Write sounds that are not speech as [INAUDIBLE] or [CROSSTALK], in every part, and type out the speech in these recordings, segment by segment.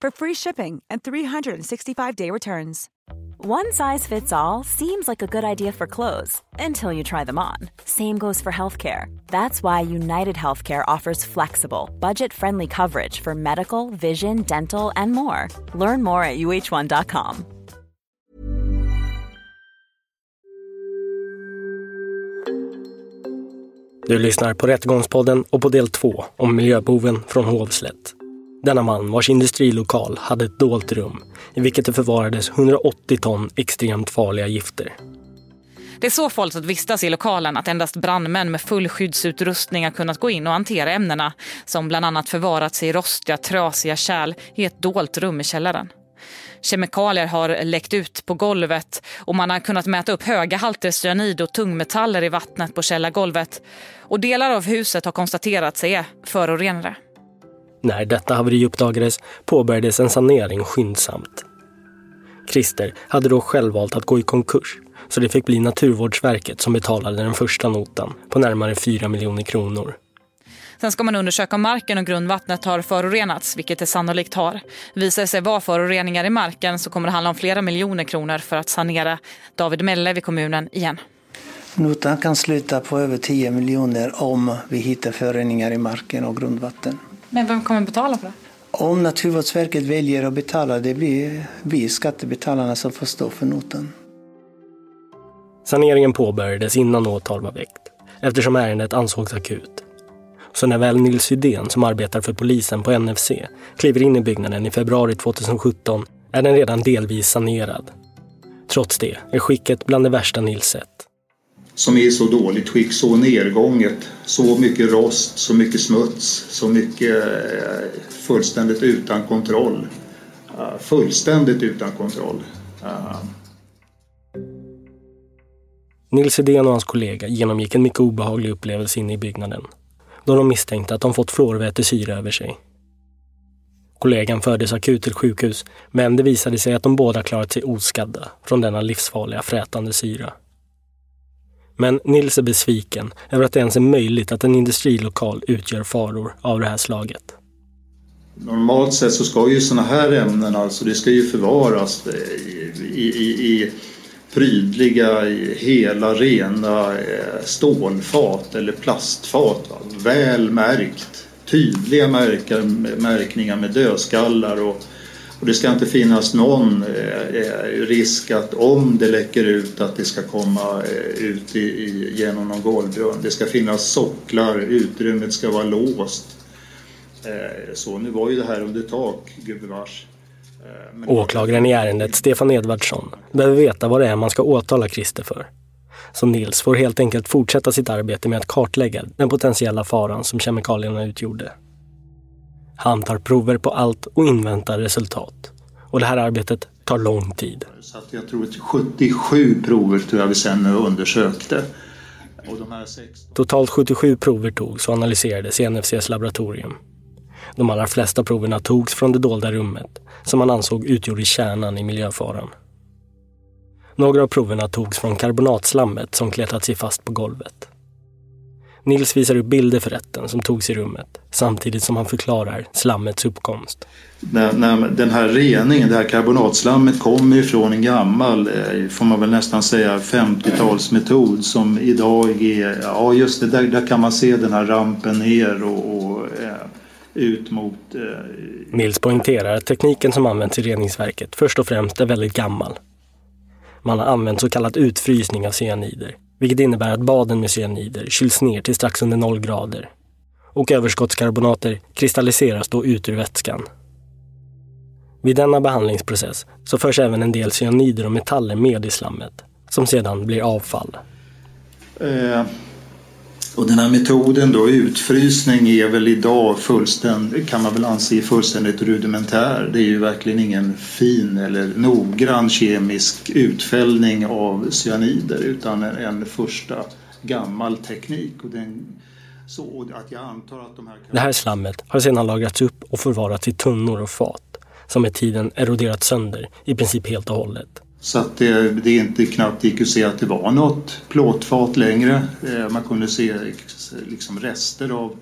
for free shipping and 365-day returns. One size fits all seems like a good idea for clothes until you try them on. Same goes for healthcare. That's why United Healthcare offers flexible, budget-friendly coverage for medical, vision, dental, and more. Learn more at uh1.com. Du lyssnar på Rättegångspodden och på del två om miljöboven från Hovslätt. Denna man vars industrilokal hade ett dolt rum i vilket det förvarades 180 ton extremt farliga gifter. Det är så farligt att vistas i lokalen att endast brandmän med full skyddsutrustning har kunnat gå in och hantera ämnena som bland annat förvarats i rostiga, trasiga kärl i ett dolt rum i källaren. Kemikalier har läckt ut på golvet och man har kunnat mäta upp höga halter cyanid och tungmetaller i vattnet på källargolvet. Och delar av huset har konstaterats är förorenade. När detta haveri uppdagades påbörjades en sanering skyndsamt. Christer hade då själv valt att gå i konkurs så det fick bli Naturvårdsverket som betalade den första notan på närmare 4 miljoner kronor. Sen ska man undersöka om marken och grundvattnet har förorenats, vilket det sannolikt har. Visar det sig vara föroreningar i marken så kommer det handla om flera miljoner kronor för att sanera David Melle vid kommunen igen. Notan kan sluta på över 10 miljoner om vi hittar föroreningar i marken och grundvatten. Men vem kommer betala för det? Om Naturvårdsverket väljer att betala, det blir vi skattebetalarna som får stå för notan. Saneringen påbörjades innan åtal var väckt eftersom ärendet ansågs akut. Så när väl Nils Hydén som arbetar för polisen på NFC kliver in i byggnaden i februari 2017 är den redan delvis sanerad. Trots det är skicket bland det värsta Nils sett. Som är i så dåligt skick, så nedgånget, så mycket rost, så mycket smuts, så mycket eh, fullständigt utan kontroll. Fullständigt utan kontroll. Nils Edén och hans kollega genomgick en mycket obehaglig upplevelse inne i byggnaden då de misstänkte att de fått fluorvätesyra över sig. Kollegan fördes akut till sjukhus, men det visade sig att de båda klarat sig oskadda från denna livsfarliga frätande syra. Men Nils är besviken över att det ens är möjligt att en industrilokal utgör faror av det här slaget. Normalt sett så ska ju sådana här ämnen, alltså det ska ju förvaras i, i, i prydliga, hela, rena eh, stålfat eller plastfat. Väl märkt. Tydliga märkar, märkningar med dödskallar och, och det ska inte finnas någon eh, eh, risk att om det läcker ut att det ska komma eh, ut i, i, genom någon golvbrunn. Det ska finnas socklar, utrymmet ska vara låst. Så nu var ju det här under tak, gubevars. Men... Åklagaren i ärendet, Stefan Edvardsson, behöver veta vad det är man ska åtala Christer för. Så Nils får helt enkelt fortsätta sitt arbete med att kartlägga den potentiella faran som kemikalierna utgjorde. Han tar prover på allt och inväntar resultat. Och det här arbetet tar lång tid. Så jag tror att 77 prover tror jag vi sen undersökte. Totalt 77 prover togs och analyserades i NFCs laboratorium. De allra flesta proverna togs från det dolda rummet som man ansåg utgjorde kärnan i miljöfaran. Några av proverna togs från karbonatslammet som klättrat sig fast på golvet. Nils visar upp bilder för rätten som togs i rummet samtidigt som han förklarar slammets uppkomst. När, när den här reningen, det här karbonatslammet kommer ifrån en gammal, eh, får man väl nästan säga, 50-talsmetod som idag är, ja just det, där, där kan man se den här rampen ner och, och ut mot... Eh... Nils poängterar att tekniken som används i reningsverket först och främst är väldigt gammal. Man har använt så kallad utfrysning av cyanider, vilket innebär att baden med cyanider kyls ner till strax under noll grader. Och överskottskarbonater kristalliseras då ut ur vätskan. Vid denna behandlingsprocess så förs även en del cyanider och metaller med i slammet, som sedan blir avfall. Eh, och den här metoden då, utfrysning, är väl idag fullständigt, kan man väl anse fullständigt rudimentär. Det är ju verkligen ingen fin eller noggrann kemisk utfällning av cyanider utan en första gammal teknik. Och den, så att jag antar att de här... Det här slammet har sedan lagrats upp och förvarats i tunnor och fat som med tiden eroderat sönder i princip helt och hållet. Så att det, det inte knappt gick att se att det var något plåtfat längre. Eh, man kunde se liksom rester av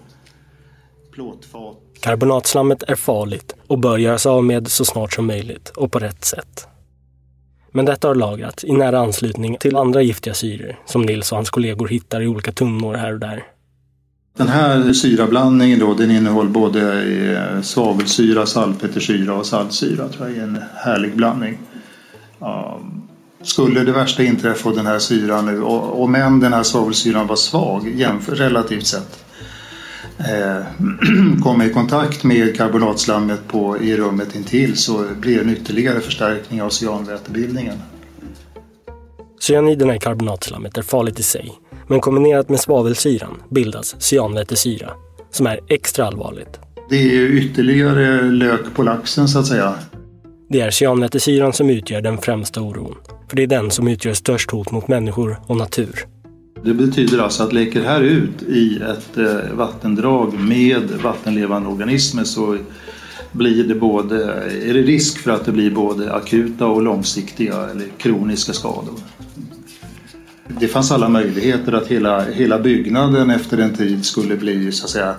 plåtfat. Karbonatslammet är farligt och bör göras av med så snart som möjligt och på rätt sätt. Men detta har lagrats i nära anslutning till andra giftiga syror som Nils och hans kollegor hittar i olika tunnor här och där. Den här syrablandningen då, den innehåller både eh, svavelsyra, salpetersyra och saltsyra. tror jag är en härlig blandning. Skulle det värsta inträffa och den här syran nu, och, om än den här svavelsyran var svag jämför, relativt sett, [CLEARS THROAT] eh, kommer i kontakt med karbonatslammet på, i rummet intill så blir det en ytterligare förstärkning av cyanvätebildningen. Cyaniderna i karbonatslammet är farligt i sig, men kombinerat med svavelsyran bildas cyanvätesyra, som är extra allvarligt. Det är ytterligare lök på laxen så att säga. Det är cyanvätesyran som utgör den främsta oron. För det är den som utgör störst hot mot människor och natur. Det betyder alltså att läcker här ut i ett eh, vattendrag med vattenlevande organismer så blir det både, är det risk för att det blir både akuta och långsiktiga eller kroniska skador. Det fanns alla möjligheter att hela, hela byggnaden efter en tid skulle bli så att säga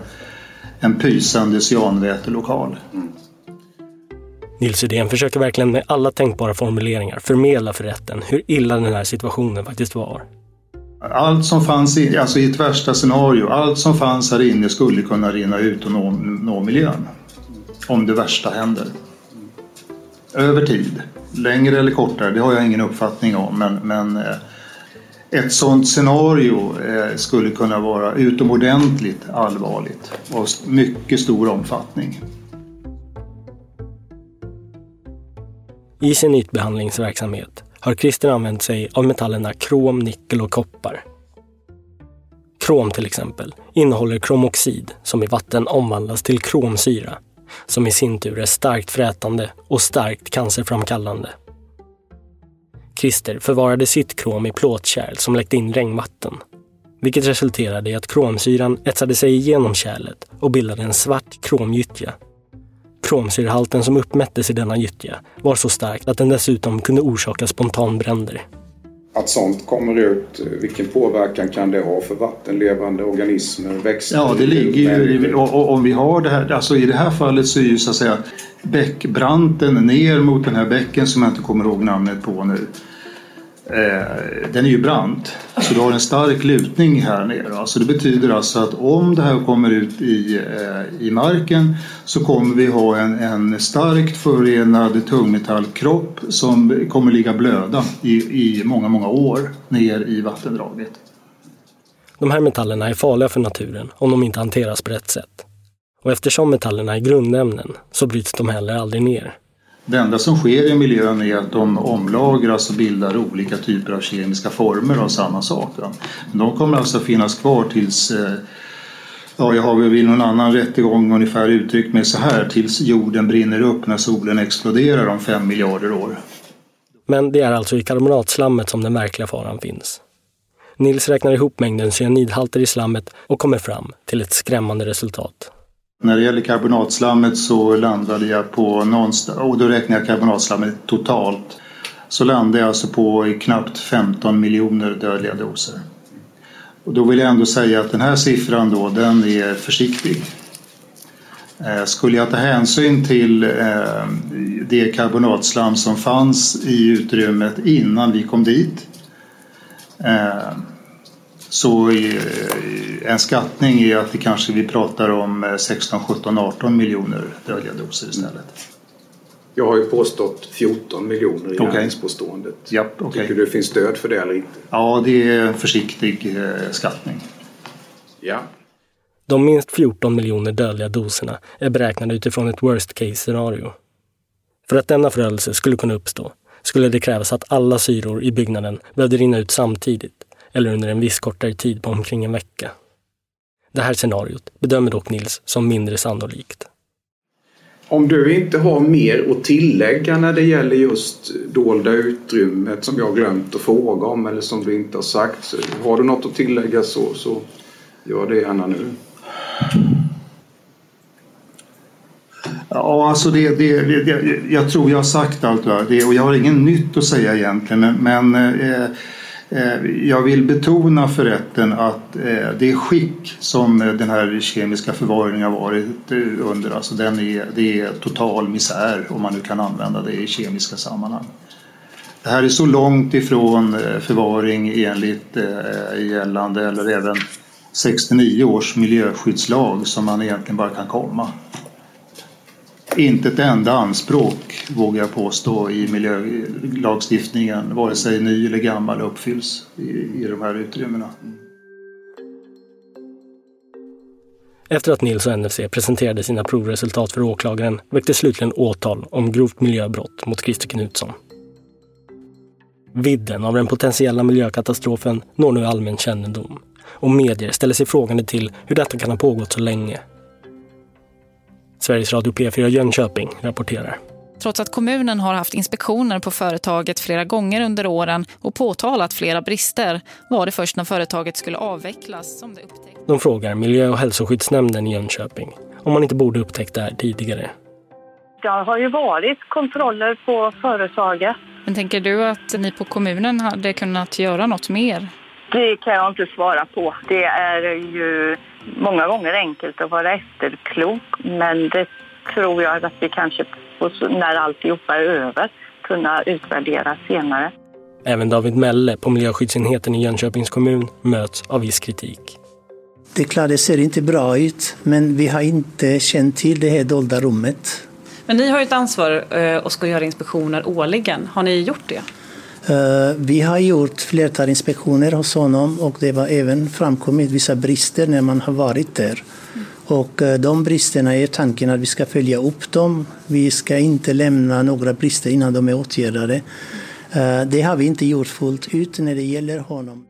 en pysande cyanvätelokal. Mm. Nils Udén försöker verkligen med alla tänkbara formuleringar förmedla för rätten hur illa den här situationen faktiskt var. Allt som fanns i, alltså i ett värsta scenario, allt som fanns här inne skulle kunna rinna ut och nå, nå miljön. Om det värsta händer. Över tid, längre eller kortare, det har jag ingen uppfattning om. Men, men eh, ett sådant scenario eh, skulle kunna vara utomordentligt allvarligt och mycket stor omfattning. I sin ytbehandlingsverksamhet har Christer använt sig av metallerna krom, nickel och koppar. Krom till exempel innehåller kromoxid som i vatten omvandlas till kromsyra som i sin tur är starkt frätande och starkt cancerframkallande. Christer förvarade sitt krom i plåtkärl som läckte in regnvatten. Vilket resulterade i att kromsyran etsade sig igenom kärlet och bildade en svart kromgyttja Kromsyrehalten som uppmättes i denna gyttja var så stark att den dessutom kunde orsaka spontanbränder. Att sånt kommer ut, vilken påverkan kan det ha för vattenlevande organismer, växter? Ja, det ligger ju, och, om vi har det här, alltså i det här fallet så är ju så att säga bäckbranten ner mot den här bäcken som jag inte kommer ihåg namnet på nu. Eh, den är ju brant så du har en stark lutning här nere. Alltså det betyder alltså att om det här kommer ut i, eh, i marken så kommer vi ha en, en starkt förorenad tungmetallkropp som kommer ligga blöda i, i många, många år ner i vattendraget. De här metallerna är farliga för naturen om de inte hanteras på rätt sätt. Och eftersom metallerna är grundämnen så bryts de heller aldrig ner. Det enda som sker i miljön är att de omlagras och bildar olika typer av kemiska former av samma sak. Men de kommer alltså finnas kvar tills eh, Ja, jag har väl vid någon annan rättegång ungefär uttryckt mig så här tills jorden brinner upp när solen exploderar om fem miljarder år. Men det är alltså i karbonatslammet som den verkliga faran finns. Nils räknar ihop mängden cyanidhalter i slammet och kommer fram till ett skrämmande resultat. När det gäller karbonatslammet så landade jag på någonstans, och då räknar jag karbonatslammet totalt, så landade jag alltså på knappt 15 miljoner dödliga doser. Och då vill jag ändå säga att den här siffran då, den är försiktig. Eh, skulle jag ta hänsyn till eh, det karbonatslam som fanns i utrymmet innan vi kom dit eh, så en skattning är att det kanske vi pratar om 16, 17, 18 miljoner dödliga doser istället. Jag har ju påstått 14 miljoner i gärningspåståendet. Okay. Yep, okay. Tycker du det finns stöd för det eller inte? Ja, det är en försiktig eh, skattning. Ja. De minst 14 miljoner dödliga doserna är beräknade utifrån ett worst case-scenario. För att denna förödelse skulle kunna uppstå skulle det krävas att alla syror i byggnaden behövde rinna ut samtidigt eller under en viss kortare tid på omkring en vecka. Det här scenariot bedömer dock Nils som mindre sannolikt. Om du inte har mer att tillägga när det gäller just dolda utrymmet som jag glömt att fråga om eller som du inte har sagt. Så har du något att tillägga så, så gör det gärna nu. Ja, alltså det, det, det, jag tror jag har sagt allt det och jag har inget nytt att säga egentligen men, men Eh, Eh, jag vill betona för rätten att eh, det skick som eh, den här kemiska förvaringen har varit under, alltså den är, det är total misär om man nu kan använda det i kemiska sammanhang. Det här är så långt ifrån förvaring enligt gällande eller även 69 års miljöskyddslag som man egentligen bara kan komma inte ett enda anspråk, vågar jag påstå, i miljölagstiftningen, vare sig ny eller gammal, uppfylls i, i de här utrymmena. Efter att Nils och NFC presenterade sina provresultat för åklagaren väcktes slutligen åtal om grovt miljöbrott mot Christer Knutsson. Vidden av den potentiella miljökatastrofen når nu allmän kännedom och medier ställer sig frågande till hur detta kan ha pågått så länge Sveriges Radio P4 Jönköping rapporterar. Trots att kommunen har haft inspektioner på företaget flera gånger under åren och påtalat flera brister var det först när företaget skulle avvecklas som det upptäcktes. De frågar miljö- och hälsoskyddsnämnden i Jönköping om man inte borde upptäckt det här tidigare. Det har ju varit kontroller på företaget. Men tänker du att ni på kommunen hade kunnat göra något mer? Det kan jag inte svara på. Det är ju många gånger enkelt att vara efterklok men det tror jag att vi kanske när alltihopa är över kunna utvärdera senare. Även David Melle på miljöskyddsenheten i Jönköpings kommun möts av viss kritik. Det är klart, det ser inte bra ut, men vi har inte känt till det här dolda rummet. Men ni har ju ett ansvar eh, och ska göra inspektioner årligen. Har ni gjort det? Eh, vi har gjort flertal inspektioner hos honom och det var även framkommit vissa brister när man har varit där. Och eh, de bristerna är tanken att vi ska följa upp dem. Vi ska inte lämna några brister innan de är åtgärdade. Eh, det har vi inte gjort fullt ut när det gäller honom.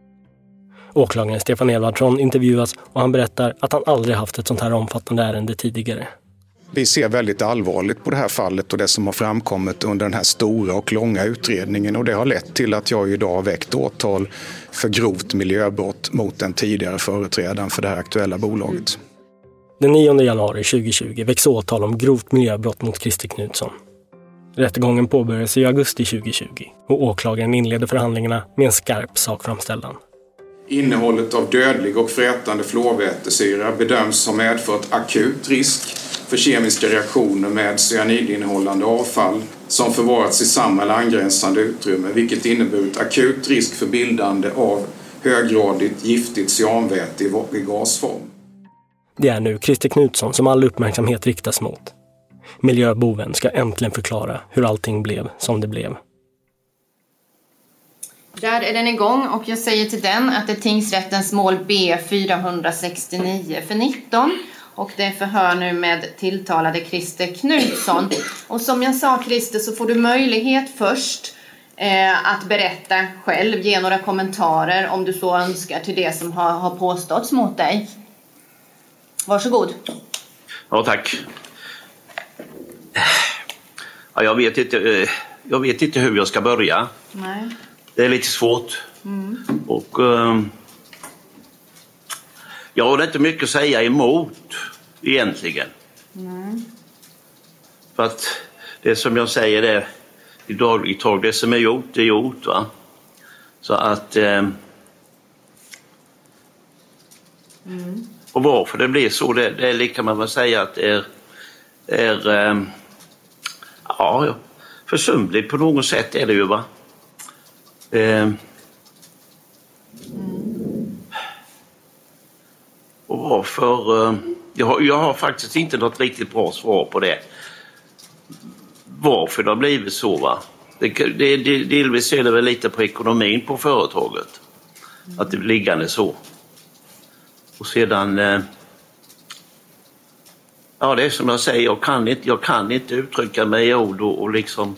Åklagaren Stefan Edvardsson intervjuas och han berättar att han aldrig haft ett sånt här omfattande ärende tidigare. Vi ser väldigt allvarligt på det här fallet och det som har framkommit under den här stora och långa utredningen och det har lett till att jag idag har väckt åtal för grovt miljöbrott mot den tidigare företrädaren för det här aktuella bolaget. Den 9 januari 2020 väcks åtal om grovt miljöbrott mot Christer Knutsson. Rättegången påbörjades i augusti 2020 och åklagaren inledde förhandlingarna med en skarp sakframställan. Innehållet av dödlig och frätande fluorvätesyra bedöms ha medfört akut risk för kemiska reaktioner med cyanidinnehållande avfall som förvarats i samma eller angränsande utrymme vilket inneburit akut risk för bildande av höggradigt giftigt cyanväte i gasform. Det är nu Christer Knutsson som all uppmärksamhet riktas mot. Miljöboven ska äntligen förklara hur allting blev som det blev. Där är den igång och jag säger till den att det är tingsrättens mål B469 för 19 och det är förhör nu med tilltalade Christer Knutsson. Och som jag sa Christer så får du möjlighet först eh, att berätta själv, ge några kommentarer om du så önskar till det som har, har påståtts mot dig. Varsågod. Ja, tack. Ja, jag, vet inte, eh, jag vet inte hur jag ska börja. Nej. Det är lite svårt. Mm. Och... Um, jag har inte mycket att säga emot egentligen. Nej. För att det som jag säger är i dagligt tal, det som är gjort är gjort. Va? Så att... Eh, mm. Och varför det blir så, det, det kan man väl säga att det är, är eh, ja, försumligt på något sätt är det ju. va. Eh. Och varför? eh, Jag har, jag har faktiskt inte något riktigt bra svar på det. Varför det har blivit så. Va? Det, det, det, delvis är det väl lite på ekonomin på företaget. Att det blir liggande så. Och sedan... eh, Ja, det är som jag säger, jag kan inte, jag kan inte uttrycka mig i ord och, och liksom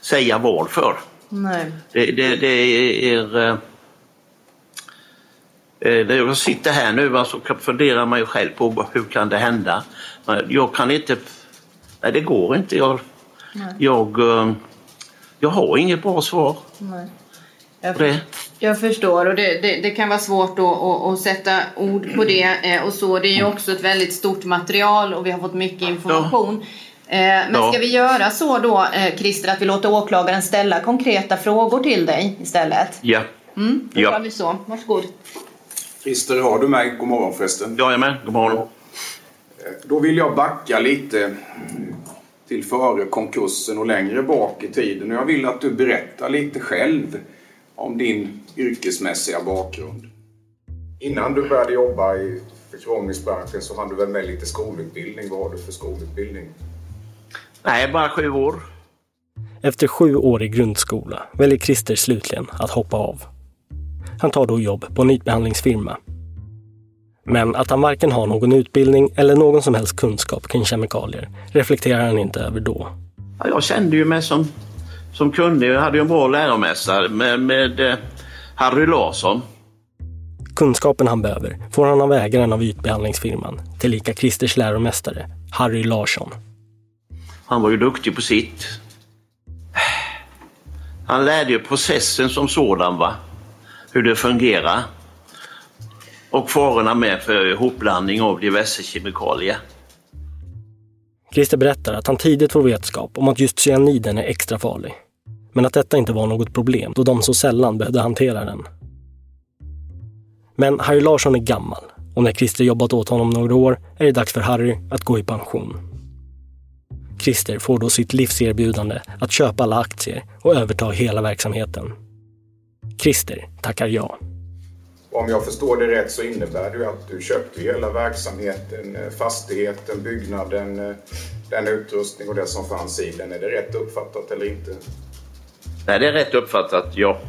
säga varför. Nej. Det, det, det är... eh, eh, När jag sitter här nu så funderar man ju själv på hur kan det hända. Jag kan inte... Nej, det går inte. Jag, Nej. jag, eh, jag har inget bra svar Nej. Jag, det. jag förstår och det, det, det kan vara svårt att, att, att sätta ord på det eh, och så. Det är ju också ett väldigt stort material och vi har fått mycket information. Eh, Men Ja. ska vi göra så då eh, Christer att vi låter åklagaren ställa konkreta frågor till dig istället? Ja. Mm, då Ja. gör vi så. Varsågod. Christer, har du mig? God morgon förresten. Jajamän, god morgon. Då vill jag backa lite till före konkursen och längre bak i tiden. Och Jag vill att du berättar lite själv om din yrkesmässiga bakgrund. Innan du började jobba i försäkringsbranschen så hade du väl med lite skolutbildning. Vad har du för skolutbildning? Nej, bara sju år. Efter sju år i grundskola väljer Christer slutligen att hoppa av. Han tar då jobb på en ytbehandlingsfirma. Men att han varken har någon utbildning eller någon som helst kunskap kring kemikalier reflekterar han inte över då. Ja, jag kände ju mig som, som kunnig. Jag hade ju en bra läromästare med, med eh, Harry Larsson. Kunskapen han behöver får han av ägaren av ytbehandlingsfirman, tillika Christers läromästare, Harry Larsson. Han var ju duktig på sitt. Han lärde ju processen som sådan, va? hur det fungerar. Och farorna med för ihopblandning av diverse kemikalier. Christer berättar att han tidigt får vetskap om att just cyaniden är extra farlig. Men att detta inte var något problem då de så sällan behövde hantera den. Men Harry Larsson är gammal och när Christer jobbat åt honom några år är det dags för Harry att gå i pension. Christer får då sitt livserbjudande att köpa alla aktier och överta hela verksamheten. Christer tackar ja. Om jag förstår det rätt så innebär det att du köpte hela verksamheten, eh, fastigheten, byggnaden, eh, den utrustning och det som fanns i den. Är det rätt uppfattat eller inte? Nej, det är rätt uppfattat, ja.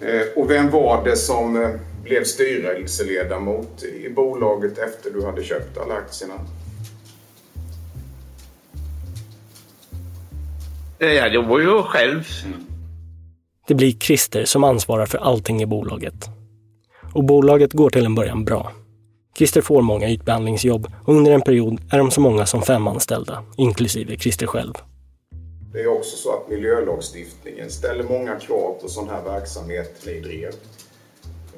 Eh, Och vem var det som blev styrelseledamot i bolaget efter du hade köpt alla aktierna? Ja, det var ju jag själv. Det blir Christer som ansvarar för allting i bolaget. Och bolaget går till en början bra. Christer får många ytbehandlingsjobb och under en period är de så många som fem anställda, inklusive Christer själv. Det är också så att miljölagstiftningen ställer många krav på sån här verksamhet ni drev.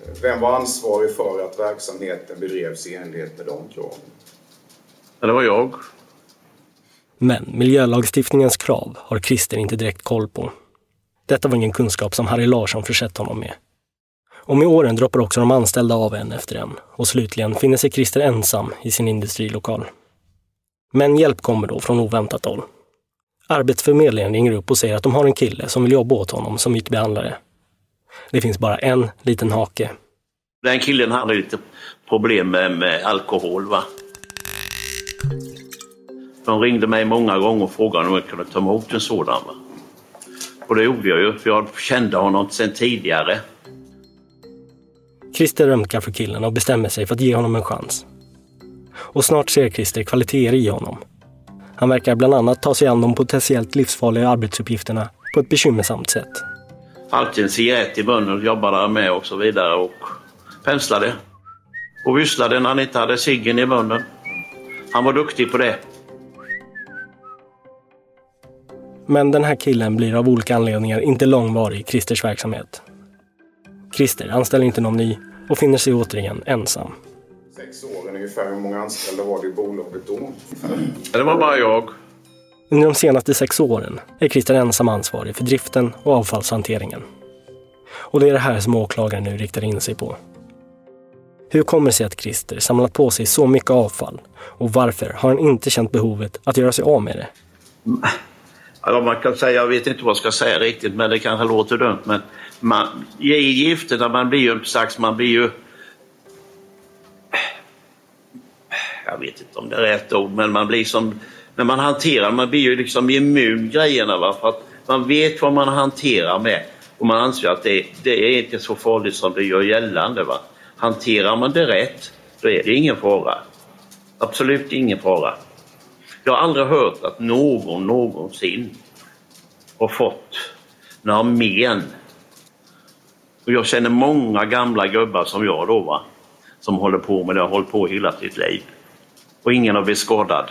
Eh, Vem var ansvarig för att verksamheten bedrevs i enlighet med de kraven? Det var jag. Men miljölagstiftningens krav har Christer inte direkt koll på. Detta var ingen kunskap som Harry Larsson försett honom med. Och med åren droppar också de anställda av en efter en och slutligen finner sig Christer ensam i sin industrilokal. Men hjälp kommer då från oväntat håll. Arbetsförmedlingen ringer upp och säger att de har en kille som vill jobba åt honom som ytbehandlare. Det finns bara en liten hake. Den killen hade lite problem med, med alkohol. va. De ringde mig många gånger och frågade om jag kunde ta emot en sådan. Och det gjorde jag ju, för jag kände honom sedan tidigare. Christer römkar för killen och bestämmer sig för att ge honom en chans. Och snart ser Christer kvaliteter i honom. Han verkar bland annat ta sig an de potentiellt livsfarliga arbetsuppgifterna på ett bekymmersamt sätt. Alltid en cigarett i munnen och jobbade med och så vidare och penslade. Och visslade när han inte hade ciggen i munnen. Han var duktig på det. Men den här killen blir av olika anledningar inte långvarig i Christers verksamhet. Christer anställer inte någon ny och finner sig återigen ensam. Sex år ungefär. Hur många anställda var det i bolaget då? Det var bara jag. Under de senaste sex åren är Christer ensam ansvarig för driften och avfallshanteringen. Och det är det här som åklagaren nu riktar in sig på. Hur kommer det sig att Christer samlat på sig så mycket avfall och varför har han inte känt behovet att göra sig av med det? Ja, man kan säga, jag vet inte vad jag ska säga riktigt, men det kanske låter dumt. Men man, i gifterna, man blir ju en slags, man blir ju... jag vet inte om det är rätt ord, men man blir som, när man hanterar, man blir ju liksom immun grejerna va, för att man vet vad man hanterar med och man anser att det, det är inte så farligt som det gör gällande. Va? Hanterar man det rätt, då är det ingen fara. Absolut ingen fara. Jag har aldrig hört att någon någonsin har fått några men. Och jag känner många gamla gubbar som jag då, va? som håller på med det, har hållit på hela sitt liv. Och ingen har blivit skadad.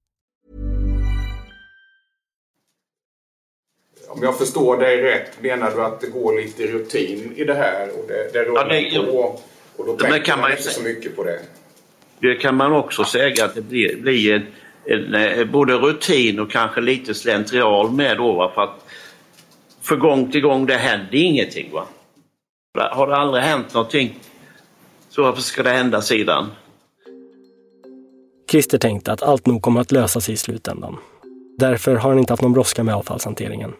Om jag förstår dig rätt menar du att det går lite rutin i det här och det, det rullar Ja, det- på och då tänker kan man inte säga- så mycket på det. Det kan man också säga att det blir, blir en, en, eh, både rutin och kanske lite slentrian med då. Va? För att för gång till gång det händer ingenting. Va? Har det aldrig hänt någonting så varför ska det hända sidan? Christer tänkte att allt nog kommer att lösa sig i slutändan. Därför har han inte haft någon brådska med avfallshanteringen.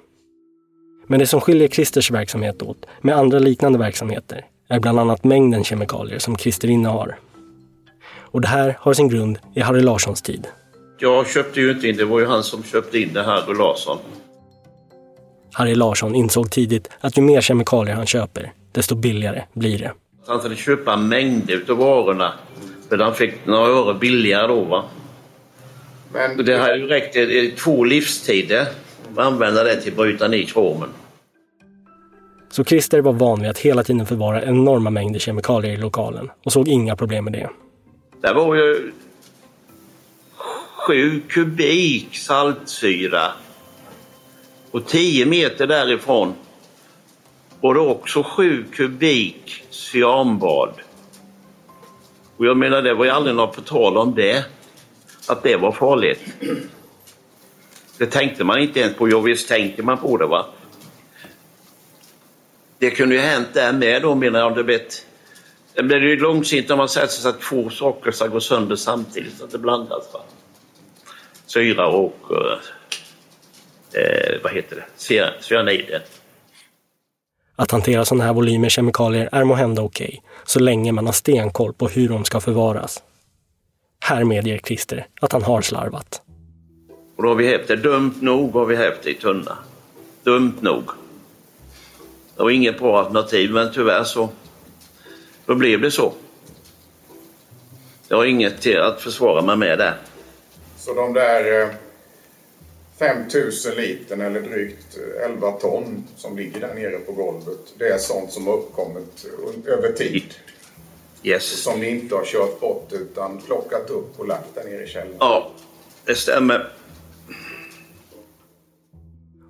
Men det som skiljer Christers verksamhet åt med andra liknande verksamheter är bland annat mängden kemikalier som Christer innehar. Och det här har sin grund i Harry Larssons tid. Jag köpte ju inte in, det var ju han som köpte in det här, och Larsson. Harry Larsson insåg tidigt att ju mer kemikalier han köper, desto billigare blir det. Han skulle köpa mängder av varorna. För han fick några öre billigare då. Va? Men det har ju räckt i i två livstider att använda det till att bryta ner kromen. Så Christer var van vid att hela tiden förvara enorma mängder kemikalier i lokalen och såg inga problem med det. Det var ju sju kubik saltsyra. Och 10 meter därifrån var det också sju kubik cyanbad. Och jag menar, det var ju aldrig något på tal om det. Att det var farligt. Det tänkte man inte ens på. Jo, visst tänker man på det va. Det kunde ju hänt där med då menar jag. Det vet. Det blir ju långsint om man sätter sig så att två saker ska gå sönder samtidigt så att det blandas. Va? Syra och eh, eh, vad heter det? Cyan- Cyanider. Att hantera sådana här volymer kemikalier är måhända okej, så länge man har stenkoll på hur de ska förvaras. Här medger Christer att han har slarvat. Och då har vi hävt det. Dumt nog har vi hävt det i tunna. Dumt nog. Det var inget bra alternativ men tyvärr så då blev det så. Jag har inget till att försvara mig med där. Så de där eh, 5000 liter eller drygt eh, 11 ton som ligger där nere på golvet. Det är sånt som har uppkommit över tid. Yes. Som ni inte har kört bort utan plockat upp och lagt där nere i källaren. Ja, det stämmer.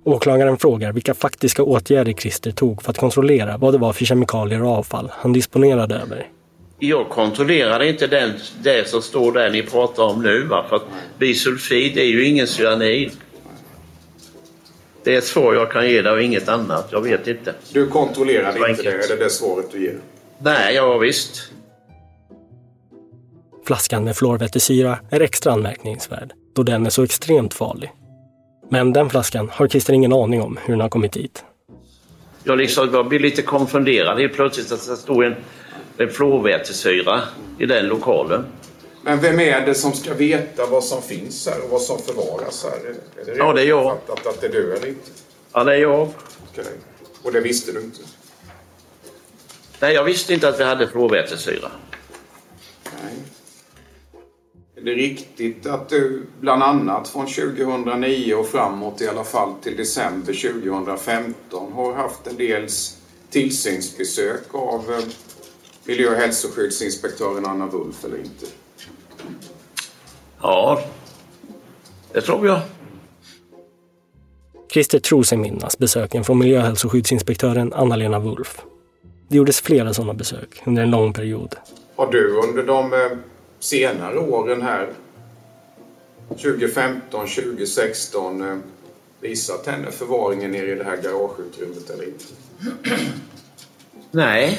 Åklagaren frågar vilka faktiska åtgärder Christer tog för att kontrollera vad det var för kemikalier och avfall han disponerade över. Jag kontrollerade inte den, det som står där ni pratar om nu. Va? För att bisulfid är ju ingen cyanid. Det är ett svar jag kan ge dig och inget annat. Jag vet inte. Du kontrollerade Så inte det? Är det det svaret du ger? Nej, ja visst. Flaskan med fluorvätesyra är extra anmärkningsvärd då den är så extremt farlig. Men den flaskan har Christer ingen aning om hur den har kommit dit. Jag, liksom, jag blir lite konfunderad helt plötsligt att det står en, en fluorvätesyra i den lokalen. Men vem är det som ska veta vad som finns här och vad som förvaras här? Är det Ja, det är jag. Fattat att det är du eller inte? Ja, det är jag. Okej. Och det visste du inte? Nej, jag visste inte att vi hade fluorvätesyra. Nej. Är det riktigt att du bland annat från 2009 och framåt i alla fall till december 2015 har haft en del tillsynsbesök av eh, miljö och hälsoskyddsinspektören Anna Wulf eller inte? Ja, det tror jag. Christer tror sig minnas besöken från miljö och hälsoskyddsinspektören Anna-Lena Wulf. Det gjordes flera sådana besök under en lång period. Har du under de eh, senare åren här 2015, 2016 eh, visat henne förvaringen nere i det här garageutrymmet eller inte? Nej.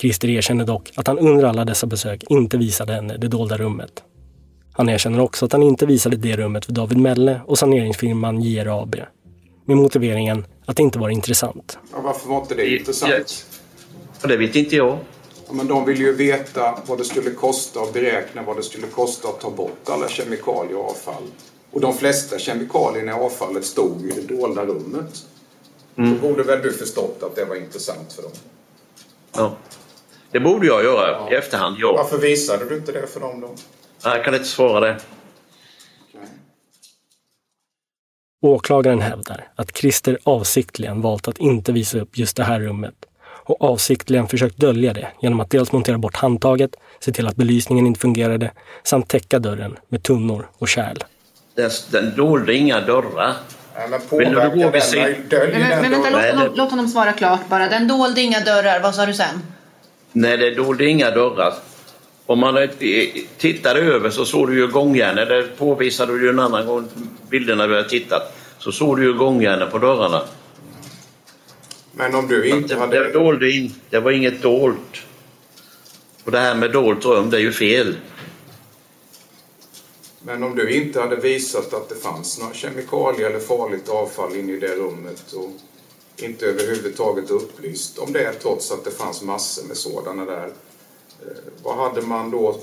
Christer erkänner dock att han under alla dessa besök inte visade henne det dolda rummet. Han erkänner också att han inte visade det rummet för David Melle och saneringsfirman JR AB. Med motiveringen att det inte var intressant. Ja, varför var inte det intressant? Ja, det vet inte jag. Ja, men de vill ju veta vad det skulle kosta och beräkna vad det skulle kosta att ta bort alla kemikalier och avfall. Och de flesta kemikalierna i avfallet stod i det dolda rummet. Mm. Då borde väl du förstått att det var intressant för dem? Ja. Det borde jag göra i efterhand, ja. Varför visade du inte det för dem då? Nej, Jag kan inte svara det. Åklagaren hävdar att Christer avsiktligen valt att inte visa upp just det här rummet och avsiktligen försökt dölja det genom att dels montera bort handtaget, se till att belysningen inte fungerade samt täcka dörren med tunnor och kärl. Den, den dolde inga dörrar. Men du vänta, låt, det- låt, låt honom svara klart bara. Den dolde inga dörrar. Vad sa du sen? Nej, det dolde inga dörrar. Om man tittade över så såg du ju gångjärnen. Det påvisade du ju en annan gång bilderna vi har tittat. Så såg du ju gångjärnen på dörrarna. Men om du inte det, hade... det, dolde in, det var inget dolt. Och det här med dolt rum, det är ju fel. Men om du inte hade visat att det fanns några kemikalier eller farligt avfall inne i det rummet och inte överhuvudtaget upplyst om det trots att det fanns massor med sådana där. eh, Vad hade man då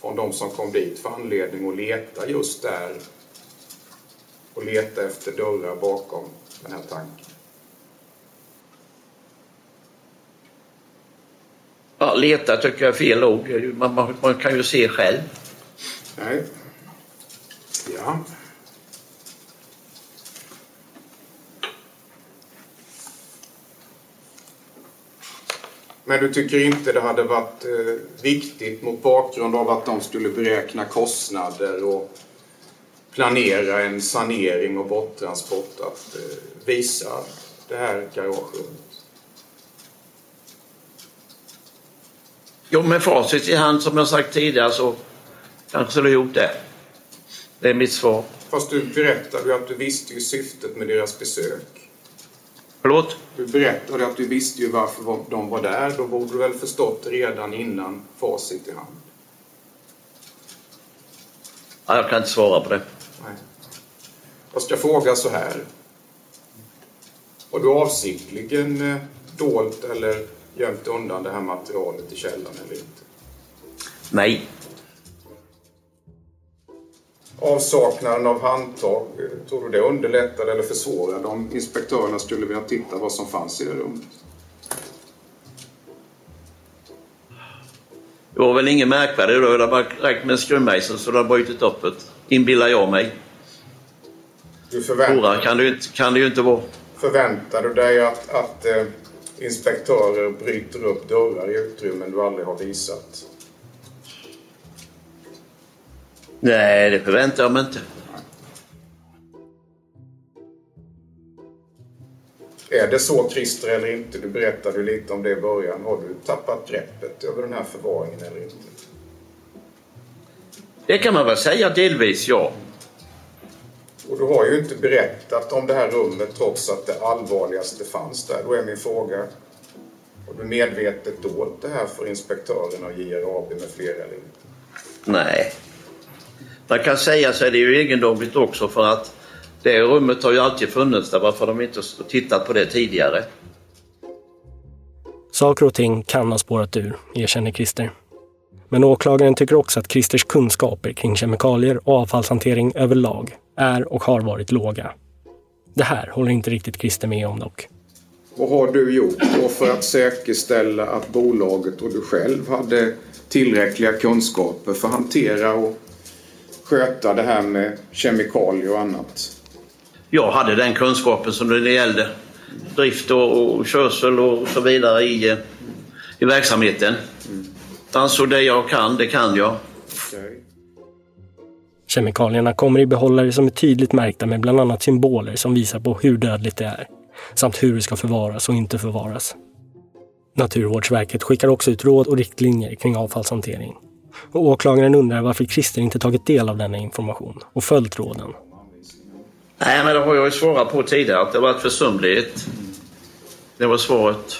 från de som kom dit för anledning att leta just där och leta efter dörrar bakom den här tanken? Ja, leta tycker jag är fel ord. Man, man, man kan ju se själv. Nej. Ja. Men du tycker inte det hade varit eh, viktigt mot bakgrund av att de skulle beräkna kostnader och planera en sanering och borttransport att eh, visa det här garagerummet? Jo, med facit i hand som jag sagt tidigare så kanske skulle jag gjort det. Det är mitt svar. Fast du berättade ju att du visste ju syftet med deras besök. Förlåt? Du berättade att du visste ju varför de var där. Då borde du väl förstått redan innan facit i hand. Ja, jag kan inte svara på det. Nej. Jag ska fråga så här. Har du avsiktligen eh, dolt eller gömt undan det här materialet i källaren eller inte? Nej. Avsaknaden av handtag, tror du det underlättade eller försvårade om inspektörerna skulle vilja titta vad som fanns i det rummet? Det var väl inget märkvärdigt då. Det var räckt med en skruvmejsel så det har brutit upp det. Inbillar jag mig. Du förväntar, Svårare kan det ju inte, kan det ju inte vara. förväntar du dig att, att eh, inspektörer bryter upp dörrar i utrymmen du aldrig har visat? Nej, det förväntar jag mig inte. Är det så Christer eller inte? Du berättade lite om det i början. Har du tappat greppet över den här förvaringen eller inte? Det kan man väl säga delvis, ja. Och du har ju inte berättat om det här rummet trots att det allvarligaste fanns där. Då är min fråga, har du medvetet dolt det här för inspektörerna och JRAB med flera eller inte? Nej. Man kan säga så är det ju egendomligt också för att det rummet har ju alltid funnits där. Varför har de inte tittat på det tidigare? Saker och ting kan ha spårat ur, erkänner Christer. Men åklagaren tycker också att Christers kunskaper kring kemikalier och avfallshantering överlag är och har varit låga. Det här håller inte riktigt Christer med om dock. Vad har du gjort då för att säkerställa att bolaget och du själv hade tillräckliga kunskaper för att hantera och sköta det här med kemikalier och annat? Jag hade den kunskapen som det gällde drift och, och körsel och så vidare i, i verksamheten. Alltså det jag kan, det kan jag. Kemikalierna kommer i behållare som är tydligt märkta med bland annat symboler som visar på hur dödligt det är, samt hur det ska förvaras och inte förvaras. Naturvårdsverket skickar också ut råd och riktlinjer kring avfallshantering. Och åklagaren undrar varför Christer inte tagit del av denna information och följt råden. Nej, men det har jag ju svarat på tidigare, att det varit försumligt. Det var svaret.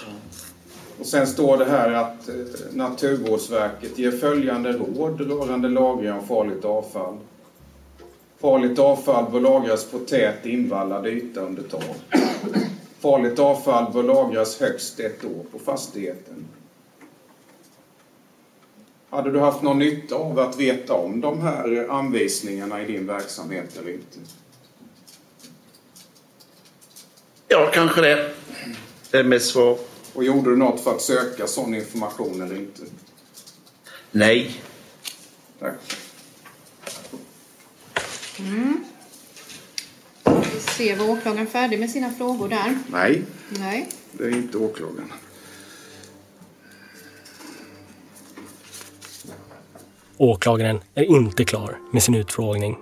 Och sen står det här att eh, Naturvårdsverket ger följande råd rörande lagring av farligt avfall. Farligt avfall bör lagras på tät invallad yta under tak. Farligt avfall bör lagras högst ett år på fastigheten. Hade du haft någon nytta av att veta om de här anvisningarna i din verksamhet eller inte? Ja, kanske det. Det är mitt svar. Och gjorde du något för att söka sån information eller inte? Nej. Tack. Mm. Vi ser, var åklagaren färdig med sina frågor där? Nej, Nej. det är inte åklagaren. Åklagaren är inte klar med sin utfrågning.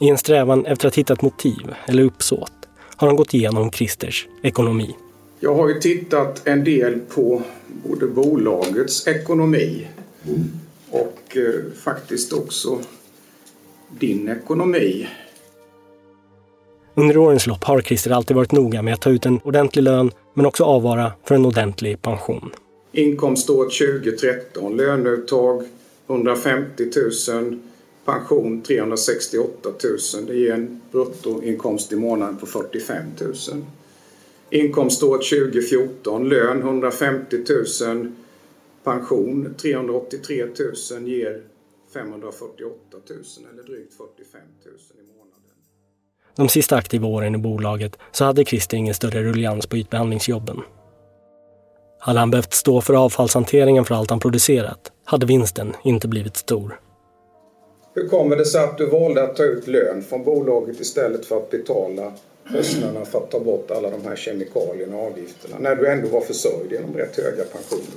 I en strävan efter att hitta ett motiv eller uppsåt har han gått igenom Christers ekonomi. Jag har ju tittat en del på både bolagets ekonomi och eh, faktiskt också din ekonomi. Under årens lopp har Christer alltid varit noga med att ta ut en ordentlig lön men också avvara för en ordentlig pension. Inkomståret 2013, löneuttag 150 000, pension 368 000. Det ger en bruttoinkomst i månaden på 45 000. Inkomståret 2014, lön 150 000, pension 383 000 ger 548 000 eller drygt 45 000 i månaden. De sista aktiva åren i bolaget så hade Christer ingen större rullians på ytbehandlingsjobben. Hade han behövt stå för avfallshanteringen för allt han producerat hade vinsten inte blivit stor. Hur kommer det sig att du valde att ta ut lön från bolaget istället för att betala kostnaderna för att ta bort alla de här kemikalierna och avgifterna när du ändå var försörjd genom rätt höga pensioner?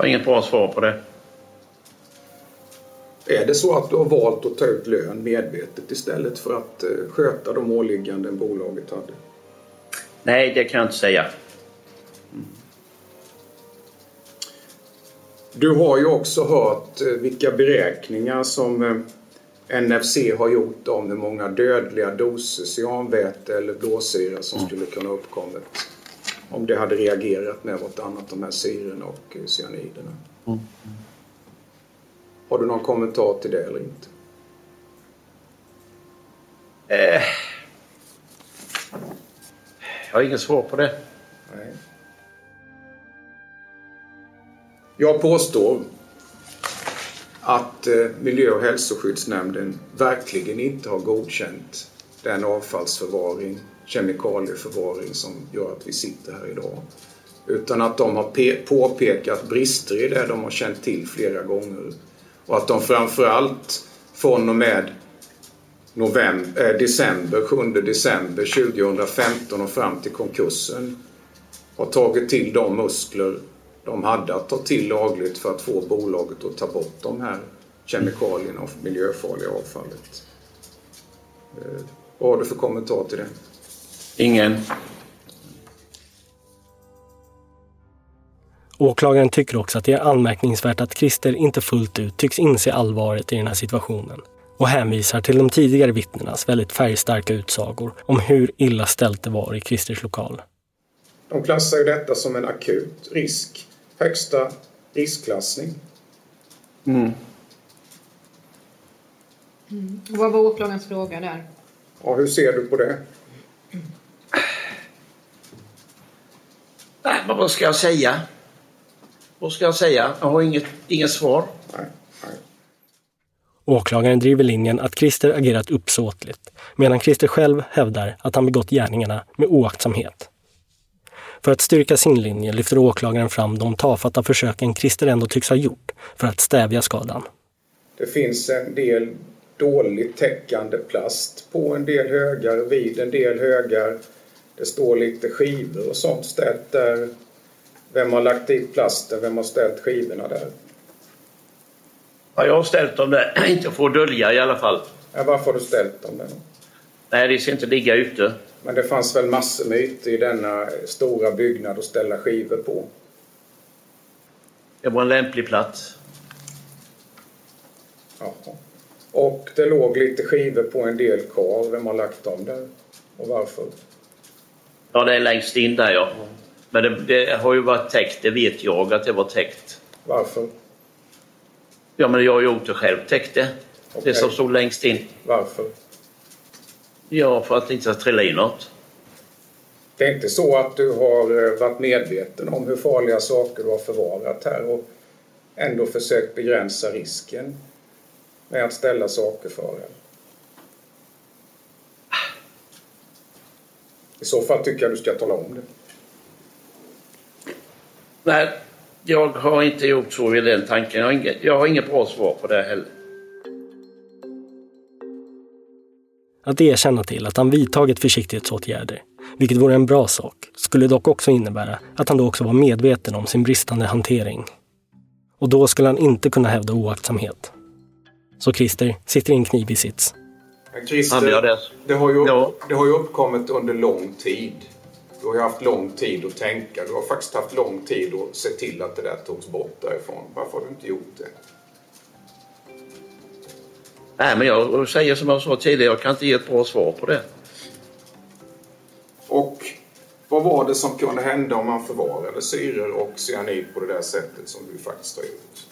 Jag har inget bra svar på det. Är det så att du har valt att ta ut lön medvetet istället för att eh, sköta de åligganden bolaget hade? Nej, det kan jag inte säga. Du har ju också hört eh, vilka beräkningar som eh, NFC har gjort om hur många dödliga doser cyanväte eller blåsyra som skulle kunna uppkommit om det hade reagerat med vartannat, de här syrorna och eh, cyaniderna. Mm. Har du någon kommentar till det eller inte? Eh. Jag har inget svar på det. Nej. Jag påstår att eh, Miljö och hälsoskyddsnämnden verkligen inte har godkänt den avfallsförvaring, kemikalieförvaring som gör att vi sitter här idag. Utan att de har påpekat brister i det de har känt till flera gånger. Och att de framförallt från och med november, eh, december, 7 december 2015 och fram till konkursen har tagit till de muskler de hade att ta till lagligt för att få bolaget att ta bort de här kemikalierna och miljöfarliga avfallet. Eh, vad har du för kommentar till det? Ingen. Åklagaren tycker också att det är anmärkningsvärt att Christer inte fullt ut tycks inse allvaret i den här situationen och hänvisar till de tidigare vittnenas väldigt färgstarka utsagor om hur illa ställt det var i Christers lokal. De klassar ju detta som en akut risk. Högsta riskklassning. Mm. Mm. Vad var åklagarens fråga där? Ja, hur ser du på det? Nej, men vad ska jag säga? Vad ska jag säga? Jag har inget, inget svar. Nej, nej. Åklagaren driver linjen att Christer agerat uppsåtligt, medan Christer själv hävdar att han begått gärningarna med oaktsamhet. För att styrka sin linje lyfter åklagaren fram de tafatta försöken Christer ändå tycks ha gjort för att stävja skadan. Det finns en del dåligt täckande plast på en del högar, vid en del högar. Det står lite skivor och sånt ställt där. Vem har lagt dit plasten? Vem har ställt skivorna där? Ja, jag har ställt dem där, [CLEARS THROAT] inte för att dölja i alla fall. Ja, varför har du ställt dem där? Nej, det ska inte ligga ute. Men det fanns väl massor med ytor i denna stora byggnad att ställa skivor på? Det var en lämplig plats. Jaha. Och det låg lite skivor på en del kar. Vem har lagt dem där? Och varför? Ja, det är längst in där ja. Men det, det har ju varit täckt, det vet jag att det var täckt. Varför? Ja, men jag har gjort det själv, täckt det. Okej. Det som stod längst in. Varför? Ja, för att det inte ska trilla in något. Det är inte så att du har eh, varit medveten om hur farliga saker du har förvarat här och ändå försökt begränsa risken med att ställa saker för er? I så fall tycker jag du ska tala om det. Nej, jag har inte gjort så i den tanken. Jag har inget, jag har inget bra svar på det heller. Att erkänna till att han vidtagit försiktighetsåtgärder, vilket vore en bra sak, skulle dock också innebära att han då också var medveten om sin bristande hantering. Och då skulle han inte kunna hävda oaktsamhet. Så Christer sitter i en knivig sits. Men Christer, det. det, har ju, Ja. det har ju uppkommit under lång tid. Du har ju haft lång tid att tänka. Du har faktiskt haft lång tid att se till att det där togs bort därifrån. Varför har du inte gjort det? Nej, men jag säger som jag sa tidigare, jag kan inte ge ett bra svar på det. Och vad var det som kunde hända om man förvarade syror och cyanid på det där sättet som du faktiskt har gjort?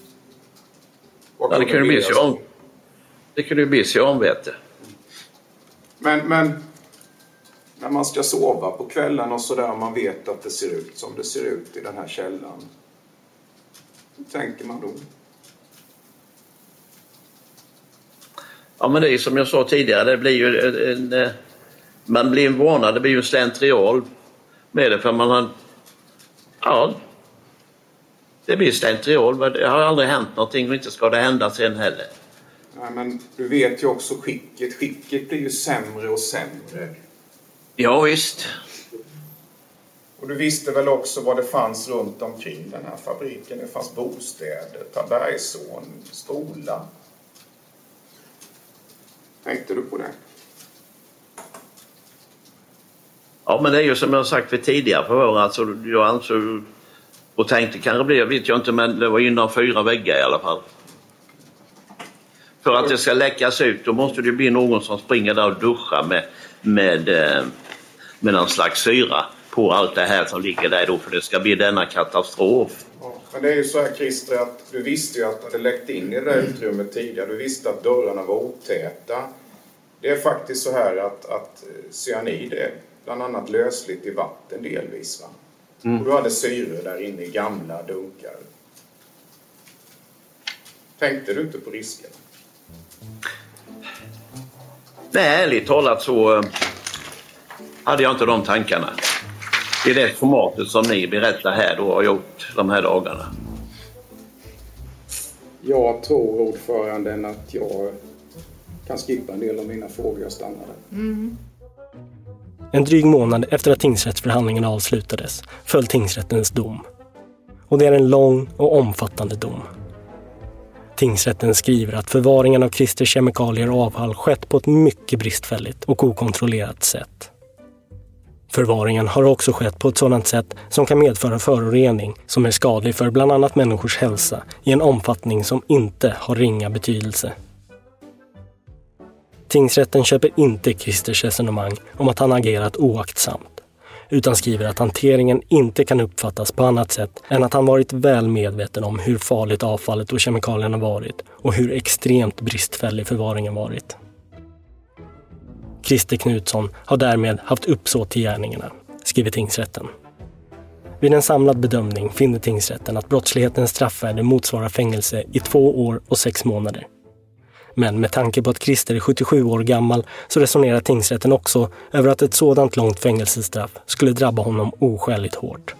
Vad Ja, det kunde? Det kunde bli cyanväte. Men, men när man ska sova på kvällen och sådär man vet att det ser ut som det ser ut i den här källan. Hur tänker man då? Ja, men det är som jag sa tidigare, det blir ju en, en, eh, man blir en vana, det blir ju en slentrian med det för man har... Ja, det blir slentrian. Det har aldrig hänt någonting och inte ska det hända sen heller. Nej, men du vet ju också skicket. Skicket blir ju sämre och sämre. Ja, visst. Och du visste väl också vad det fanns runt omkring den här fabriken? Det fanns bostäder, Tabergsån, skola. Tänkte du på det? Ja, men det är ju som jag sagt vid tidigare förhör. Alltså, jag ansåg och tänkte kanske bli, vet jag inte, men det var inom fyra väggar i alla fall. För att det ska läckas ut då måste det bli någon som springer där och duschar med, med, eh, med någon slags syra på allt det här som ligger där då för det ska bli denna katastrof. Ja, men det är ju så här Christer att du visste ju att det hade läckt in i det där utrymmet tidigare. Du visste att dörrarna var otäta. Det är faktiskt så här att, att eh, cyanid är bland annat lösligt i vatten delvis. Va? Mm. Och du hade syre där inne i gamla dunkar. Tänkte du inte på risken? Nej, ärligt talat så eh, hade jag inte de tankarna. I det formatet som ni berättar här då har gjort de här dagarna. Jag tror ordföranden att jag kan skippa en del av mina frågor. Jag stannar där. Mm. En dryg månad efter att tingsrättsförhandlingen avslutades föll tingsrättens dom. Och det är en lång och omfattande dom. Tingsrätten skriver att förvaringen av Christers kemikalier och avfall skett på ett mycket bristfälligt och okontrollerat sätt. Förvaringen har också skett på ett sådant sätt som kan medföra förorening som är skadlig för bland annat människors hälsa i en omfattning som inte har ringa betydelse. Tingsrätten köper inte Christers resonemang om att han agerat oaktsamt, utan skriver att hanteringen inte kan uppfattas på annat sätt än att han varit väl medveten om hur farligt avfallet och kemikalierna varit och hur extremt bristfällig förvaringen varit. Christer Knutsson har därmed haft uppsåt till gärningarna, skriver tingsrätten. Vid en samlad bedömning finner tingsrätten att brottslighetens straffvärde motsvarar fängelse i två år och sex månader. Men med tanke på att Christer är 77 år gammal så resonerar tingsrätten också över att ett sådant långt fängelsestraff skulle drabba honom oskäligt hårt.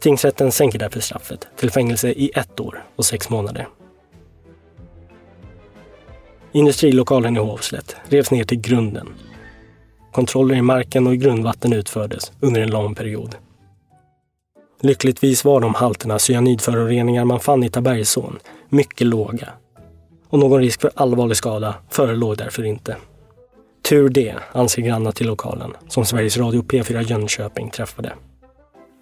Tingsrätten sänker därför straffet till fängelse i ett år och sex månader. Industrilokalen i Hovslätt revs ner till grunden. Kontroller i marken och i grundvatten utfördes under en lång period. Lyckligtvis var de halterna cyanidföroreningar man fann i Tabergsån mycket låga. Och någon risk för allvarlig skada förelåg därför inte. Tur det, anser grannar till lokalen, som Sveriges Radio P4 Jönköping träffade.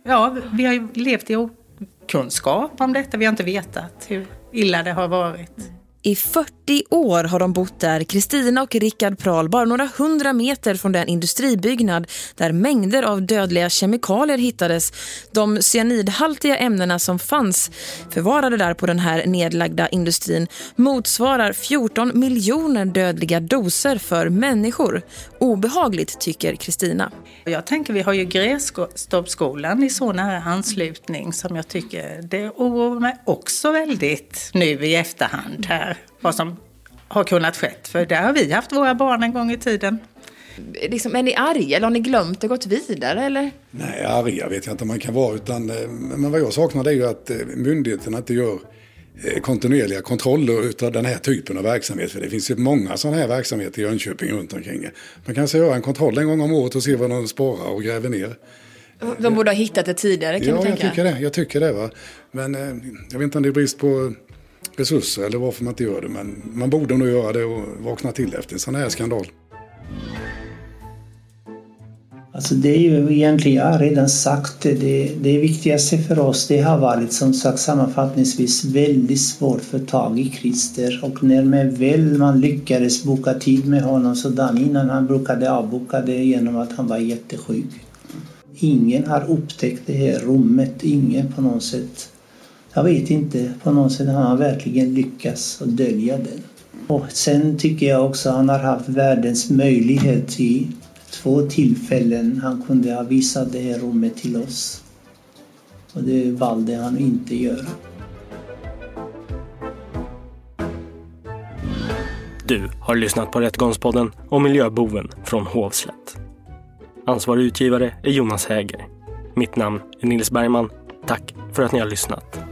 Ja, vi har ju levt i okunskap om detta. Vi har inte vetat hur illa det har varit. I 40 år har de bott där, Kristina och Rickard Prahl, bara några hundra meter från den industribyggnad där mängder av dödliga kemikalier hittades. De cyanidhaltiga ämnena som fanns förvarade där på den här nedlagda industrin motsvarar 14 miljoner dödliga doser för människor. Obehagligt tycker Kristina. Jag tänker vi har ju Grästorpsskolan i så nära anslutning som jag tycker det oroar mig också väldigt nu i efterhand här vad som har kunnat skett. För där har vi haft våra barn en gång i tiden. Liksom, är ni arga eller har ni glömt och gått vidare eller? Nej, arga vet jag inte om man kan vara. Utan, eh, men vad jag saknar det är ju att eh, myndigheterna inte gör kontinuerliga kontroller av den här typen av verksamhet. För det finns ju många sådana här verksamheter i Jönköping runt omkring. Man kan göra en kontroll en gång om året och se vad de sparar och gräver ner. De borde ha hittat det tidigare kan ja, du tänka? Ja, jag tycker det. Jag tycker det va? Men jag vet inte om det är brist på resurser eller varför man inte gör det. Men man borde nog göra det och vakna till efter en sån här skandal. Alltså det är ju egentligen, jag har redan sagt det, det, det viktigaste för oss det har varit som sagt sammanfattningsvis väldigt svårt att få tag i Christer och när man väl man lyckades boka tid med honom så dagen innan han brukade avboka det genom att han var jättesjuk. Ingen har upptäckt det här rummet, ingen på något sätt. Jag vet inte, på något sätt har han verkligen lyckats att dölja det. Och sen tycker jag också att han har haft världens möjlighet i två tillfällen. Han kunde ha visat det här rummet till oss. Och det valde han inte göra. Du har lyssnat på Rättegångspodden om miljöboven från Hovslätt. Ansvarig utgivare är Jonas Häger. Mitt namn är Nils Bergman. Tack för att ni har lyssnat.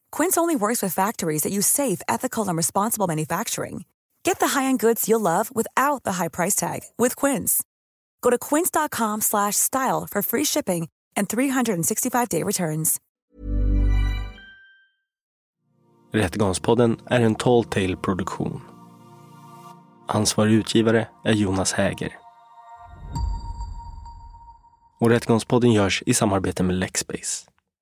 Quince only works with factories that use safe, ethical, and responsible manufacturing. Get the high-end goods you'll love without the high price tag with Quince. Go to quince.com/style for free shipping and 365-day returns. Rättegångspodden är en Tall Tale-produktion. Ansvarig utgivare är Jonas Häger. Och Rättegångspodden görs i samarbete med Lexbase.